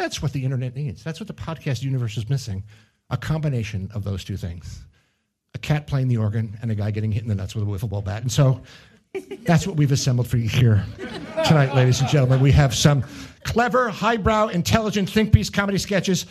That's what the internet needs. That's what the podcast universe is missing. A combination of those two things a cat playing the organ and a guy getting hit in the nuts with a wiffle ball bat. And so that's what we've assembled for you here tonight, ladies and gentlemen. We have some clever, highbrow, intelligent think piece comedy sketches.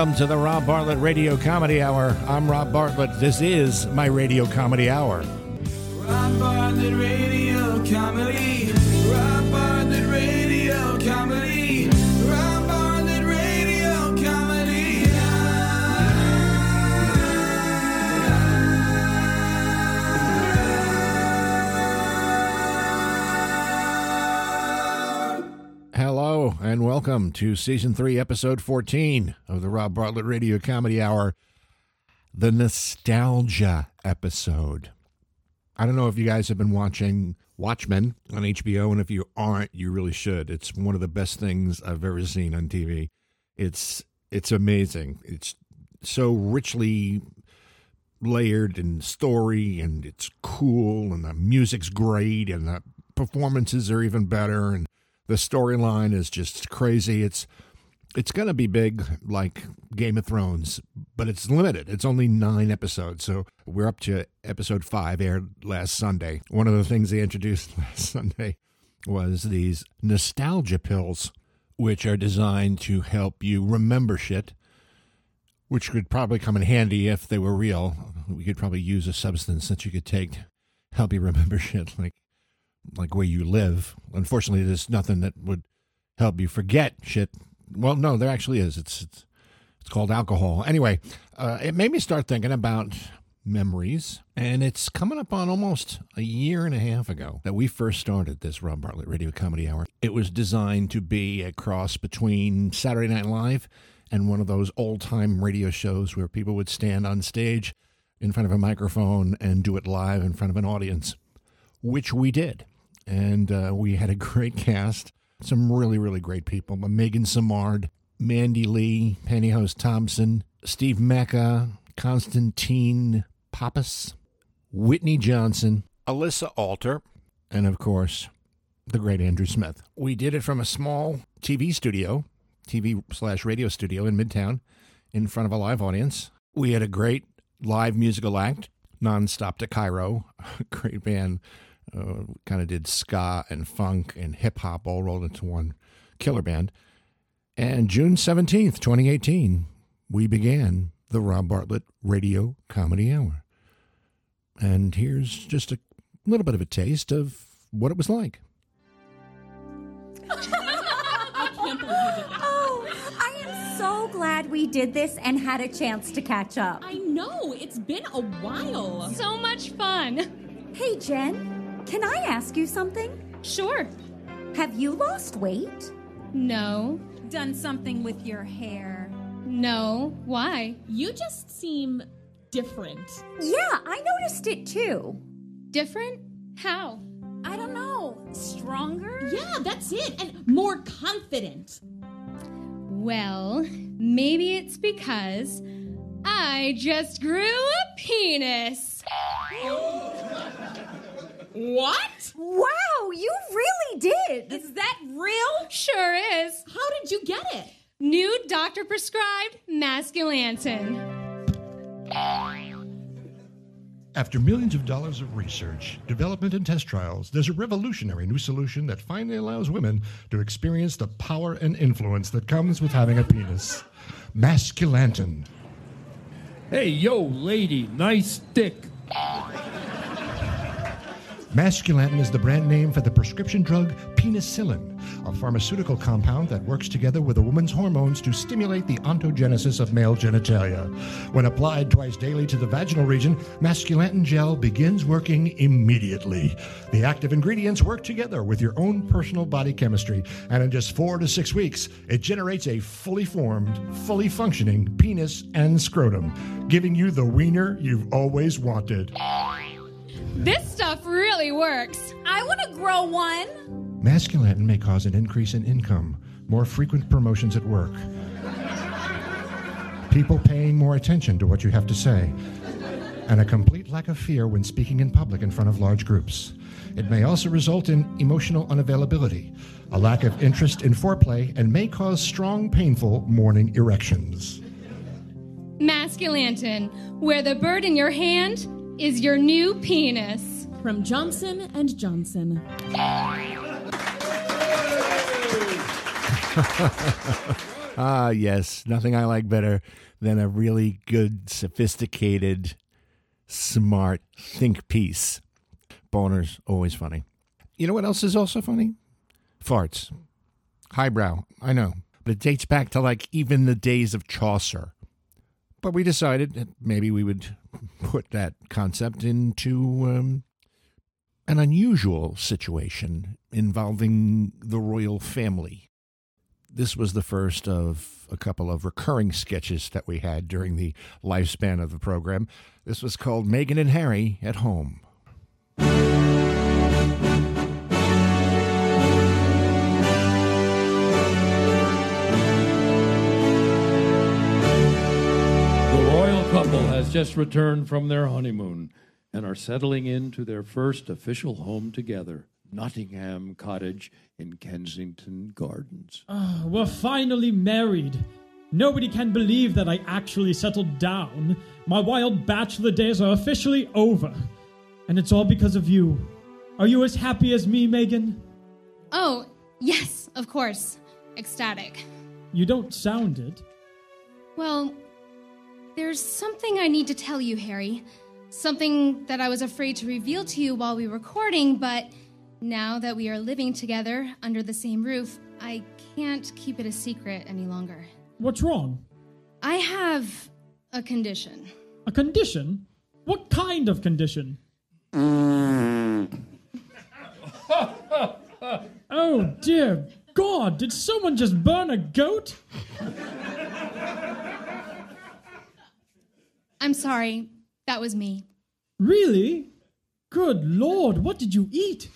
Welcome to the Rob Bartlett Radio Comedy Hour. I'm Rob Bartlett. This is my Radio Comedy Hour. Rob Bartlett Radio Comedy. Rob welcome to season three, episode 14 of the Rob Bartlett Radio Comedy Hour, the nostalgia episode. I don't know if you guys have been watching Watchmen on HBO, and if you aren't, you really should. It's one of the best things I've ever seen on TV. It's it's amazing. It's so richly layered in story, and it's cool, and the music's great, and the performances are even better, and the storyline is just crazy. It's it's going to be big like Game of Thrones, but it's limited. It's only nine episodes. So we're up to episode five, aired last Sunday. One of the things they introduced last Sunday was these nostalgia pills, which are designed to help you remember shit, which could probably come in handy if they were real. We could probably use a substance that you could take to help you remember shit, like like where you live. Unfortunately, there's nothing that would help you forget shit. Well, no, there actually is. It's it's, it's called alcohol. Anyway, uh, it made me start thinking about memories, and it's coming up on almost a year and a half ago that we first started this Rob Bartlett Radio Comedy Hour. It was designed to be a cross between Saturday Night Live and one of those old time radio shows where people would stand on stage in front of a microphone and do it live in front of an audience which we did. And uh, we had a great cast, some really, really great people. Megan Samard, Mandy Lee, Pantyhose Thompson, Steve Mecca, Constantine Pappas, Whitney Johnson, Alyssa Alter, and of course, the great Andrew Smith. We did it from a small TV studio, TV slash radio studio in Midtown, in front of a live audience. We had a great live musical act, nonstop to Cairo, great band uh, kind of did ska and funk and hip hop all rolled into one killer band. And June 17th, 2018, we began the Rob Bartlett Radio Comedy Hour. And here's just a little bit of a taste of what it was like. Oh, I am so glad we did this and had a chance to catch up. I know, it's been a while. So much fun. Hey, Jen, can I ask you something? Sure. Have you lost weight? No. Done something with your hair. No. Why? You just seem different. Yeah, I noticed it too. Different? How? I don't know. Stronger? Yeah, that's it. And more confident. Well, maybe it's because I just grew a penis. What? Wow, you really did. Is that real? Sure is. How did you get it? New doctor prescribed Masculantin. After millions of dollars of research, development, and test trials, there's a revolutionary new solution that finally allows women to experience the power and influence that comes with having a penis. Masculantin. Hey, yo, lady, nice dick. Masculantin is the brand name for the prescription drug penicillin, a pharmaceutical compound that works together with a woman's hormones to stimulate the ontogenesis of male genitalia. When applied twice daily to the vaginal region, Masculantin gel begins working immediately. The active ingredients work together with your own personal body chemistry, and in just four to six weeks, it generates a fully formed, fully functioning penis and scrotum, giving you the wiener you've always wanted. This stuff really works. I want to grow one. Masculantin may cause an increase in income, more frequent promotions at work, people paying more attention to what you have to say, and a complete lack of fear when speaking in public in front of large groups. It may also result in emotional unavailability, a lack of interest in foreplay, and may cause strong, painful morning erections. Masculantin, where the bird in your hand is your new penis. From Johnson and Johnson. Ah, yes, nothing I like better than a really good, sophisticated, smart think piece. Boner's always funny. You know what else is also funny? Farts. Highbrow, I know, but it dates back to like even the days of Chaucer. But we decided that maybe we would put that concept into um, an unusual situation involving the royal family. This was the first of a couple of recurring sketches that we had during the lifespan of the program. This was called Megan and Harry at Home. Just returned from their honeymoon and are settling into their first official home together, Nottingham Cottage in Kensington Gardens. Ah, We're finally married. Nobody can believe that I actually settled down. My wild bachelor days are officially over. And it's all because of you. Are you as happy as me, Megan? Oh, yes, of course. Ecstatic. You don't sound it. Well, there's something I need to tell you, Harry. Something that I was afraid to reveal to you while we were recording, but now that we are living together under the same roof, I can't keep it a secret any longer. What's wrong? I have a condition. A condition? What kind of condition? oh, dear God, did someone just burn a goat? I'm sorry, that was me. Really? Good Lord, what did you eat?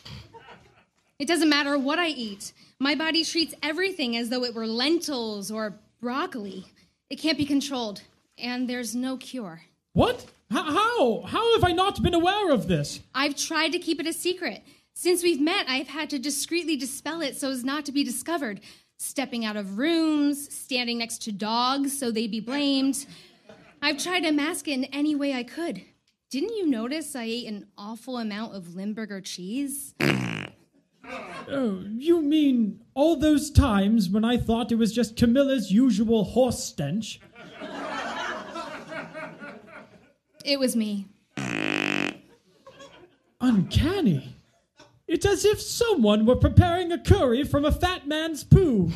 It doesn't matter what I eat. My body treats everything as though it were lentils or broccoli. It can't be controlled, and there's no cure. What? H- how? How have I not been aware of this? I've tried to keep it a secret. Since we've met, I've had to discreetly dispel it so as not to be discovered. Stepping out of rooms, standing next to dogs so they'd be blamed. I've tried to mask it in any way I could. Didn't you notice I ate an awful amount of Limburger cheese? Oh, you mean all those times when I thought it was just Camilla's usual horse stench? It was me. Uncanny. It's as if someone were preparing a curry from a fat man's poo.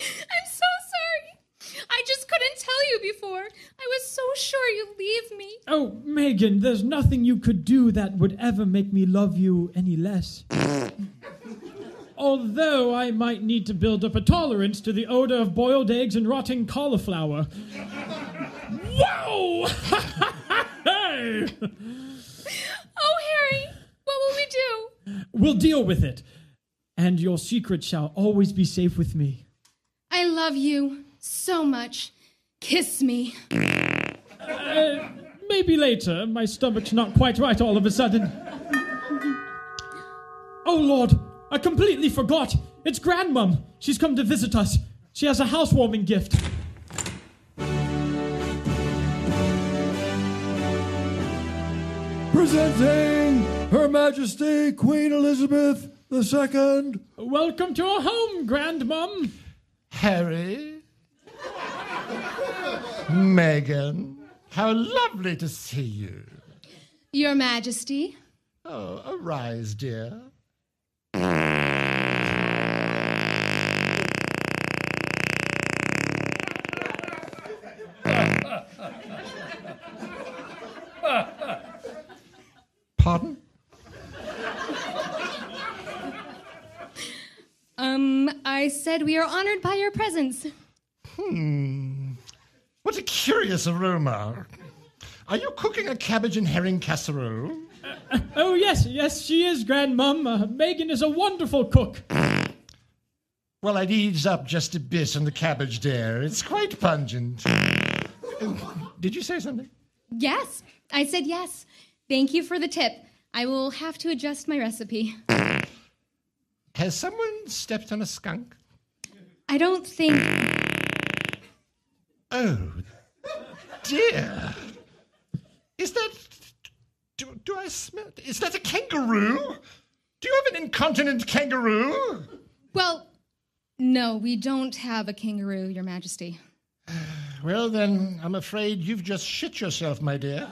I'm so sorry. I just couldn't tell you before. I was so sure you'd leave me. Oh, Megan, there's nothing you could do that would ever make me love you any less. Although I might need to build up a tolerance to the odor of boiled eggs and rotting cauliflower. Whoa! hey! Oh, Harry, what will we do? We'll deal with it. And your secret shall always be safe with me. I love you so much. Kiss me. Uh, maybe later. My stomach's not quite right all of a sudden. Oh, Lord, I completely forgot. It's Grandmum. She's come to visit us. She has a housewarming gift. Presenting Her Majesty Queen Elizabeth II. Welcome to our home, Grandmum. Harry? Megan? How lovely to see you. Your Majesty. Oh, arise, dear. Pardon? Um, I said we are honored by your presence. What a curious aroma. Are you cooking a cabbage and herring casserole? Oh, yes, yes, she is, Grandmum. Uh, Megan is a wonderful cook. Well, I'd ease up just a bit on the cabbage there. It's quite pungent. Did you say something? Yes, I said yes. Thank you for the tip. I will have to adjust my recipe. Has someone stepped on a skunk? I don't think. Oh, dear. Is that. Do, do I smell. Is that a kangaroo? Do you have an incontinent kangaroo? Well, no, we don't have a kangaroo, Your Majesty. Well, then, I'm afraid you've just shit yourself, my dear.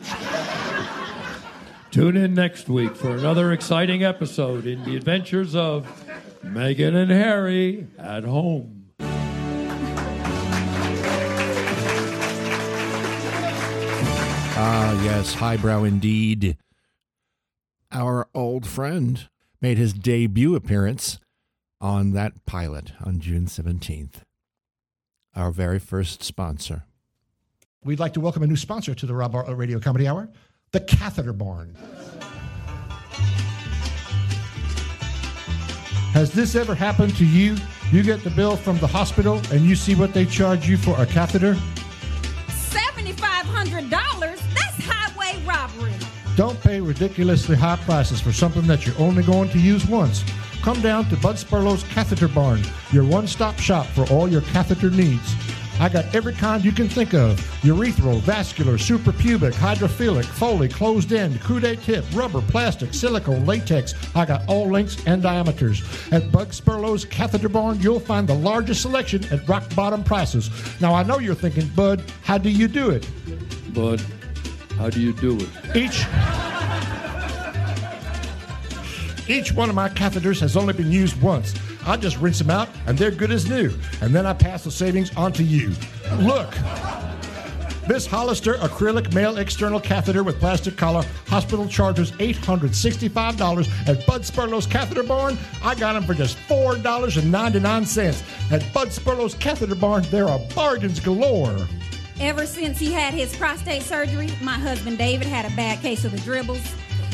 Tune in next week for another exciting episode in the adventures of Megan and Harry at home. Ah, yes, highbrow indeed. Our old friend made his debut appearance on that pilot on June 17th. Our very first sponsor. We'd like to welcome a new sponsor to the Rob Bartlett Radio Comedy Hour, the Catheter Barn. Has this ever happened to you? You get the bill from the hospital and you see what they charge you for a catheter? $7,500? That's highway robbery. Don't pay ridiculously high prices for something that you're only going to use once. Come down to Bud Spurlow's Catheter Barn, your one stop shop for all your catheter needs. I got every kind you can think of urethral, vascular, suprapubic, hydrophilic, Foley, closed end, coude tip, rubber, plastic, silicone, latex. I got all lengths and diameters. At Bud Spurlow's Catheter Barn, you'll find the largest selection at rock bottom prices. Now, I know you're thinking, Bud, how do you do it? Bud, how do you do it? Each each one of my catheters has only been used once. I just rinse them out and they're good as new. And then I pass the savings on to you. Look. This Hollister acrylic male external catheter with plastic collar hospital charges $865 at Bud Spurlow's Catheter Barn. I got them for just $4.99. At Bud Spurlow's Catheter Barn, there are bargains galore. Ever since he had his prostate surgery, my husband David had a bad case of the dribbles.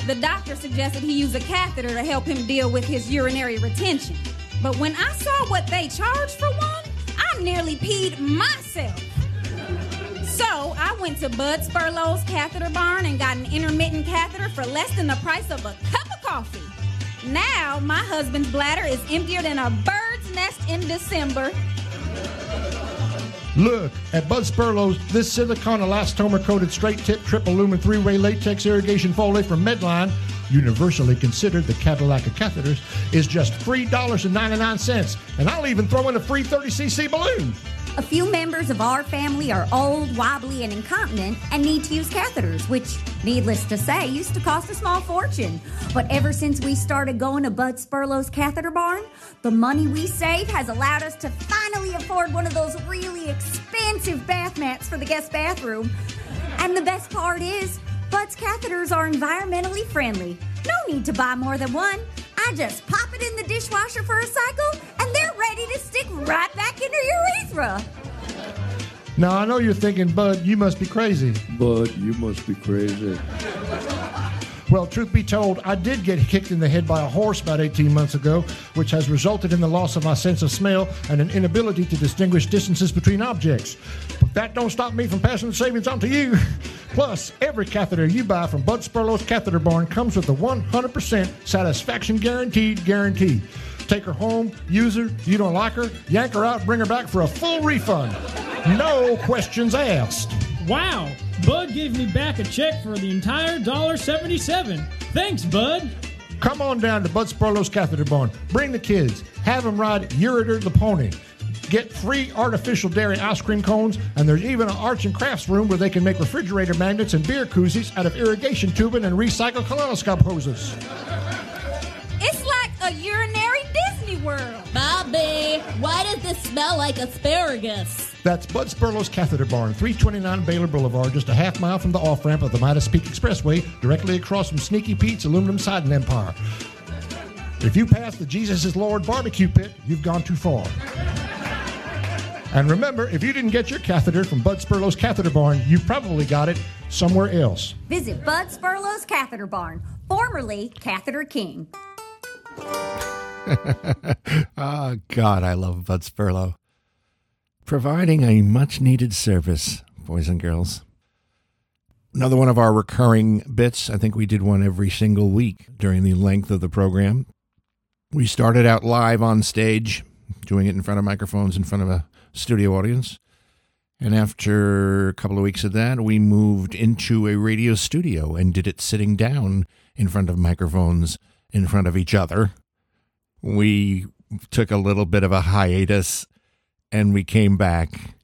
The doctor suggested he use a catheter to help him deal with his urinary retention. But when I saw what they charged for one, I nearly peed myself. So I went to Bud Spurlow's Catheter Barn and got an intermittent catheter for less than the price of a cup of coffee. Now my husband's bladder is emptier than a bird's nest in December. Look, at Bud Spurlow's, this silicone elastomer coated straight tip triple lumen three way latex irrigation Foley from Medline, universally considered the Cadillac of catheters, is just $3.99. And I'll even throw in a free 30cc balloon. A few members of our family are old, wobbly, and incontinent and need to use catheters, which, needless to say, used to cost a small fortune. But ever since we started going to Bud Spurlow's Catheter Barn, the money we save has allowed us to finally afford one of those really expensive bath mats for the guest bathroom. And the best part is, Bud's catheters are environmentally friendly. No need to buy more than one. I just pop it in the dishwasher for a cycle, and they're ready to stick right back into your urethra. Now, I know you're thinking, Bud, you must be crazy. Bud, you must be crazy. Well, truth be told, I did get kicked in the head by a horse about 18 months ago, which has resulted in the loss of my sense of smell and an inability to distinguish distances between objects. But that don't stop me from passing the savings on to you. Plus, every catheter you buy from Bud Spurlow's Catheter Barn comes with a 100% satisfaction guaranteed guarantee. Take her home, use her, you don't like her, yank her out, bring her back for a full refund. No questions asked. Wow, Bud gave me back a check for the entire $1.77. Thanks, Bud. Come on down to Bud Spurlow's Catheter Barn. Bring the kids. Have them ride Uritor the pony. Get free artificial dairy ice cream cones, and there's even an arts and crafts room where they can make refrigerator magnets and beer koozies out of irrigation tubing and recycled kaleidoscope hoses. Disney World. Bobby, why does this smell like asparagus? That's Bud Spurlow's Catheter Barn, 329 Baylor Boulevard, just a half mile from the off ramp of the Midas Peak Expressway, directly across from Sneaky Pete's Aluminum Siding Empire. If you pass the Jesus is Lord barbecue pit, you've gone too far. And remember, if you didn't get your catheter from Bud Spurlow's Catheter Barn, you probably got it somewhere else. Visit Bud Spurlow's Catheter Barn, formerly Catheter King. Ah, God, I love Bud Spurlow. Providing a much needed service, boys and girls. Another one of our recurring bits. I think we did one every single week during the length of the program. We started out live on stage, doing it in front of microphones in front of a studio audience. And after a couple of weeks of that, we moved into a radio studio and did it sitting down in front of microphones in front of each other. We took a little bit of a hiatus and we came back.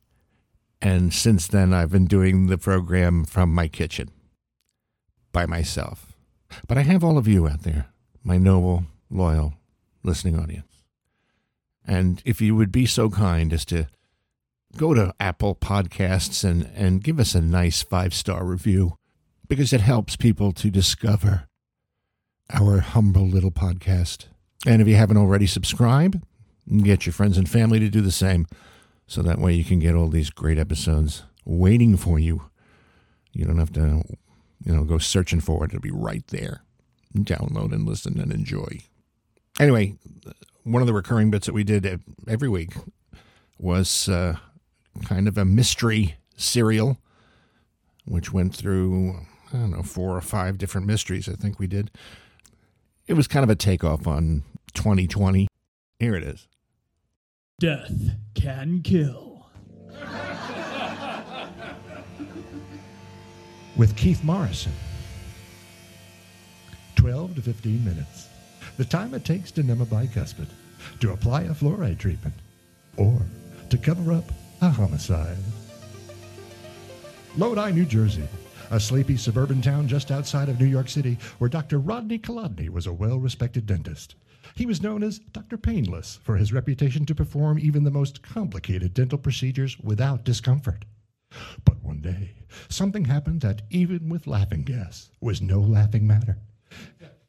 And since then, I've been doing the program from my kitchen by myself. But I have all of you out there, my noble, loyal listening audience. And if you would be so kind as to go to Apple Podcasts and, and give us a nice five star review because it helps people to discover our humble little podcast. And if you haven't already subscribed, get your friends and family to do the same so that way you can get all these great episodes waiting for you. You don't have to, you know, go searching for it. It'll be right there. Download and listen and enjoy. Anyway, one of the recurring bits that we did every week was uh, kind of a mystery serial, which went through, I don't know, four or five different mysteries, I think we did. It was kind of a takeoff on 2020. Here it is. Death can kill. with Keith Morrison. 12 to 15 minutes. The time it takes to numb a bicuspid, to apply a fluoride treatment, or to cover up a homicide. Lodi, New Jersey, a sleepy suburban town just outside of New York City, where Dr. Rodney Kolodny was a well respected dentist. He was known as Dr. Painless for his reputation to perform even the most complicated dental procedures without discomfort. But one day, something happened that, even with laughing gas, was no laughing matter.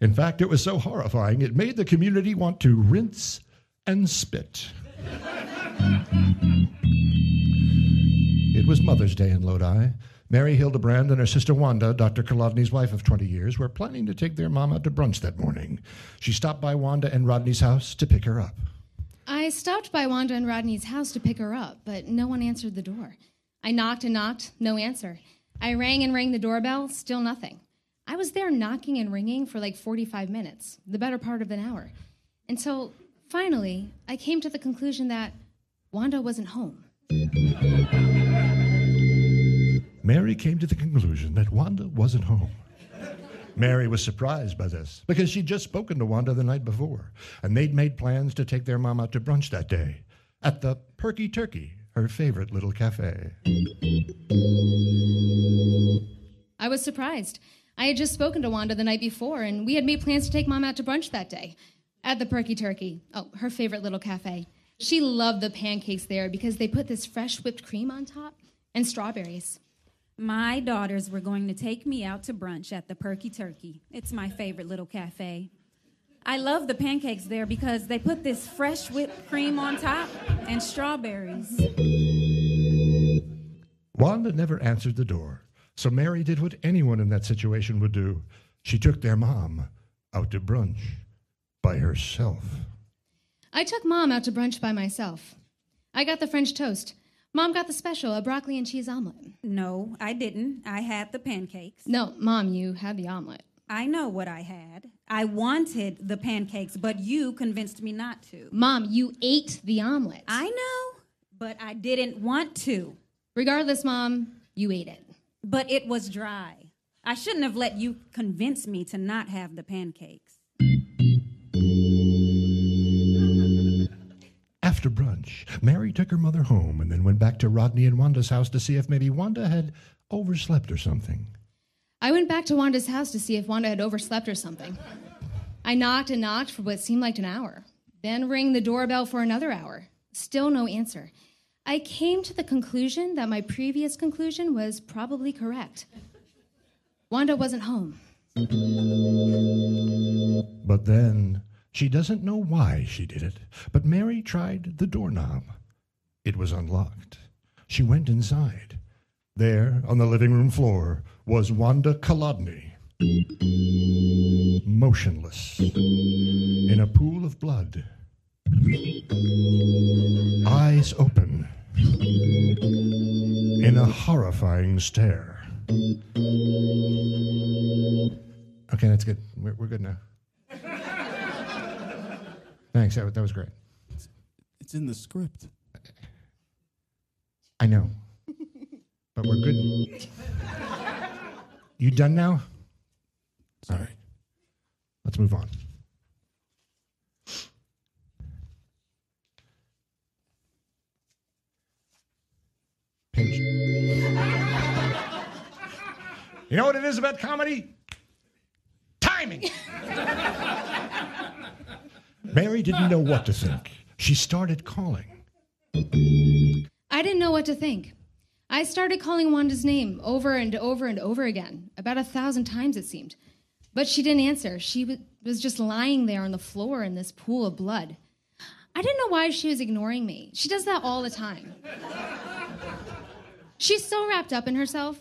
In fact, it was so horrifying, it made the community want to rinse and spit. It was Mother's Day in Lodi. Mary Hildebrand and her sister Wanda, Dr. Kolodny's wife of 20 years, were planning to take their mom out to brunch that morning. She stopped by Wanda and Rodney's house to pick her up. I stopped by Wanda and Rodney's house to pick her up, but no one answered the door. I knocked and knocked, no answer. I rang and rang the doorbell, still nothing. I was there knocking and ringing for like 45 minutes, the better part of an hour, until finally I came to the conclusion that Wanda wasn't home. Mary came to the conclusion that Wanda wasn't home. Mary was surprised by this because she'd just spoken to Wanda the night before, and they'd made plans to take their mom out to brunch that day at the Perky Turkey, her favorite little cafe. I was surprised. I had just spoken to Wanda the night before, and we had made plans to take Mom out to brunch that day at the Perky Turkey. Oh, her favorite little cafe. She loved the pancakes there because they put this fresh whipped cream on top and strawberries. My daughters were going to take me out to brunch at the Perky Turkey. It's my favorite little cafe. I love the pancakes there because they put this fresh whipped cream on top and strawberries. Wanda never answered the door, so Mary did what anyone in that situation would do. She took their mom out to brunch by herself. I took Mom out to brunch by myself. I got the French toast. Mom got the special, a broccoli and cheese omelet. No, I didn't. I had the pancakes. No, Mom, you had the omelet. I know what I had. I wanted the pancakes, but you convinced me not to. Mom, you ate the omelet. I know, but I didn't want to. Regardless, Mom, you ate it. But it was dry. I shouldn't have let you convince me to not have the pancakes. After brunch, Mary took her mother home and then went back to Rodney and Wanda's house to see if maybe Wanda had overslept or something. I went back to Wanda's house to see if Wanda had overslept or something. I knocked and knocked for what seemed like an hour, then rang the doorbell for another hour. Still no answer. I came to the conclusion that my previous conclusion was probably correct. Wanda wasn't home. But then she doesn't know why she did it, but Mary tried the doorknob. It was unlocked. She went inside. There, on the living room floor, was Wanda Kolodny, motionless, in a pool of blood, eyes open, in a horrifying stare. Okay, that's good. We're, we're good now. Thanks. That, that was great. It's in the script. I know. But we're good. You done now? All right. Let's move on. Page. You know what it is about comedy? Timing. Mary didn't know what to think. She started calling. I didn't know what to think. I started calling Wanda's name over and over and over again, about a thousand times it seemed. But she didn't answer. She was just lying there on the floor in this pool of blood. I didn't know why she was ignoring me. She does that all the time. She's so wrapped up in herself,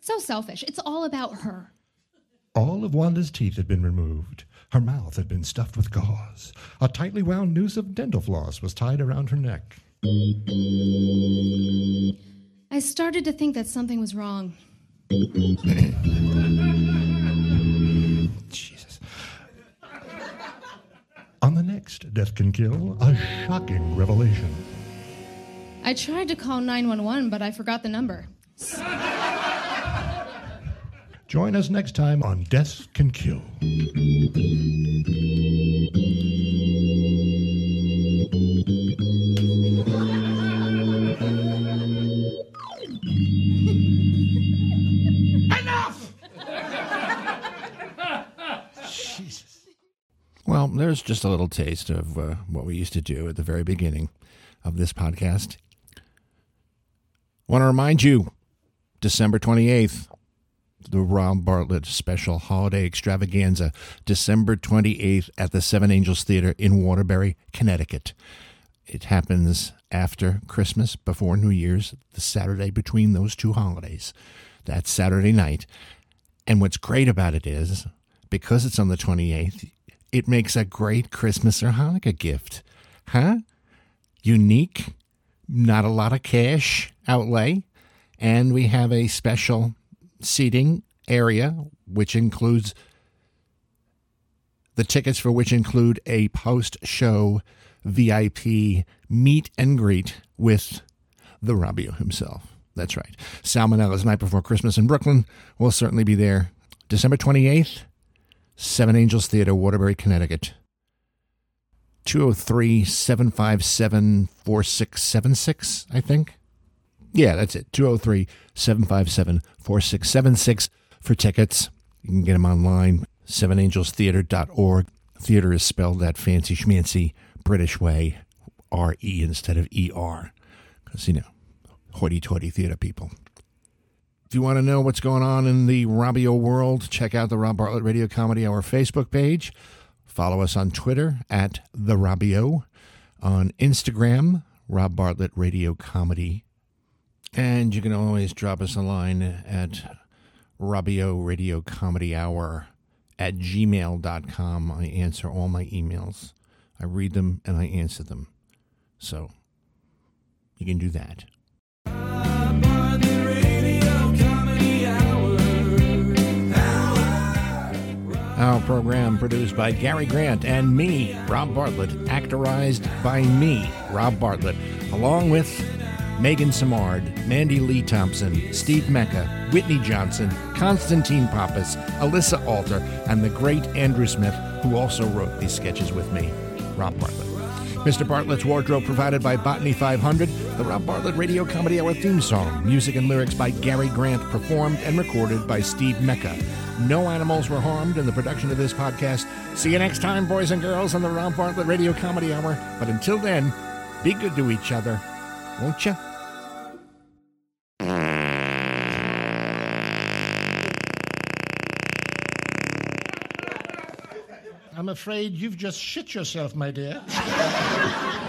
so selfish. It's all about her. All of Wanda's teeth had been removed. Her mouth had been stuffed with gauze. A tightly wound noose of dental floss was tied around her neck. I started to think that something was wrong. Jesus. On the next Death Can Kill, a shocking revelation. I tried to call 911, but I forgot the number. Join us next time on Death Can Kill. Enough! Well, there's just a little taste of uh, what we used to do at the very beginning of this podcast. Want to remind you, December 28th, the Rob Bartlett special holiday extravaganza, December 28th at the Seven Angels Theater in Waterbury, Connecticut. It happens after Christmas, before New Year's, the Saturday between those two holidays. That's Saturday night. And what's great about it is, because it's on the 28th, it makes a great Christmas or Hanukkah gift. Huh? Unique, not a lot of cash outlay, and we have a special seating area, which includes the tickets for which include a post show VIP meet and greet with the Robio himself. That's right. Salmonella's Night Before Christmas in Brooklyn will certainly be there December 28th, Seven Angels Theater, Waterbury, Connecticut. 203 757 4676, I think. Yeah, that's it. 203 757 4676 for tickets. You can get them online, sevenangelstheater.org. Theater is spelled that fancy schmancy British way, R E instead of E R. Because, you know, hoity toity theater people. If you want to know what's going on in the Robio world, check out the Rob Bartlett Radio Comedy Hour Facebook page. Follow us on Twitter at The Robio, on Instagram, Rob Bartlett Radio Comedy. And you can always drop us a line at Robio Radio Comedy Hour at gmail.com. I answer all my emails. I read them and I answer them. So you can do that. Our program produced by Gary Grant and me, Rob Bartlett, actorized by me, Rob Bartlett, along with Megan Samard, Mandy Lee Thompson, Steve Mecca, Whitney Johnson, Constantine Pappas, Alyssa Alter, and the great Andrew Smith, who also wrote these sketches with me, Rob Bartlett. Mr. Bartlett's wardrobe provided by Botany 500, the Rob Bartlett Radio Comedy Hour theme song, music and lyrics by Gary Grant, performed and recorded by Steve Mecca. No animals were harmed in the production of this podcast. See you next time, boys and girls, on the Rob Bartlett Radio Comedy Hour. But until then, be good to each other, won't you? Afraid you've just shit yourself, my dear.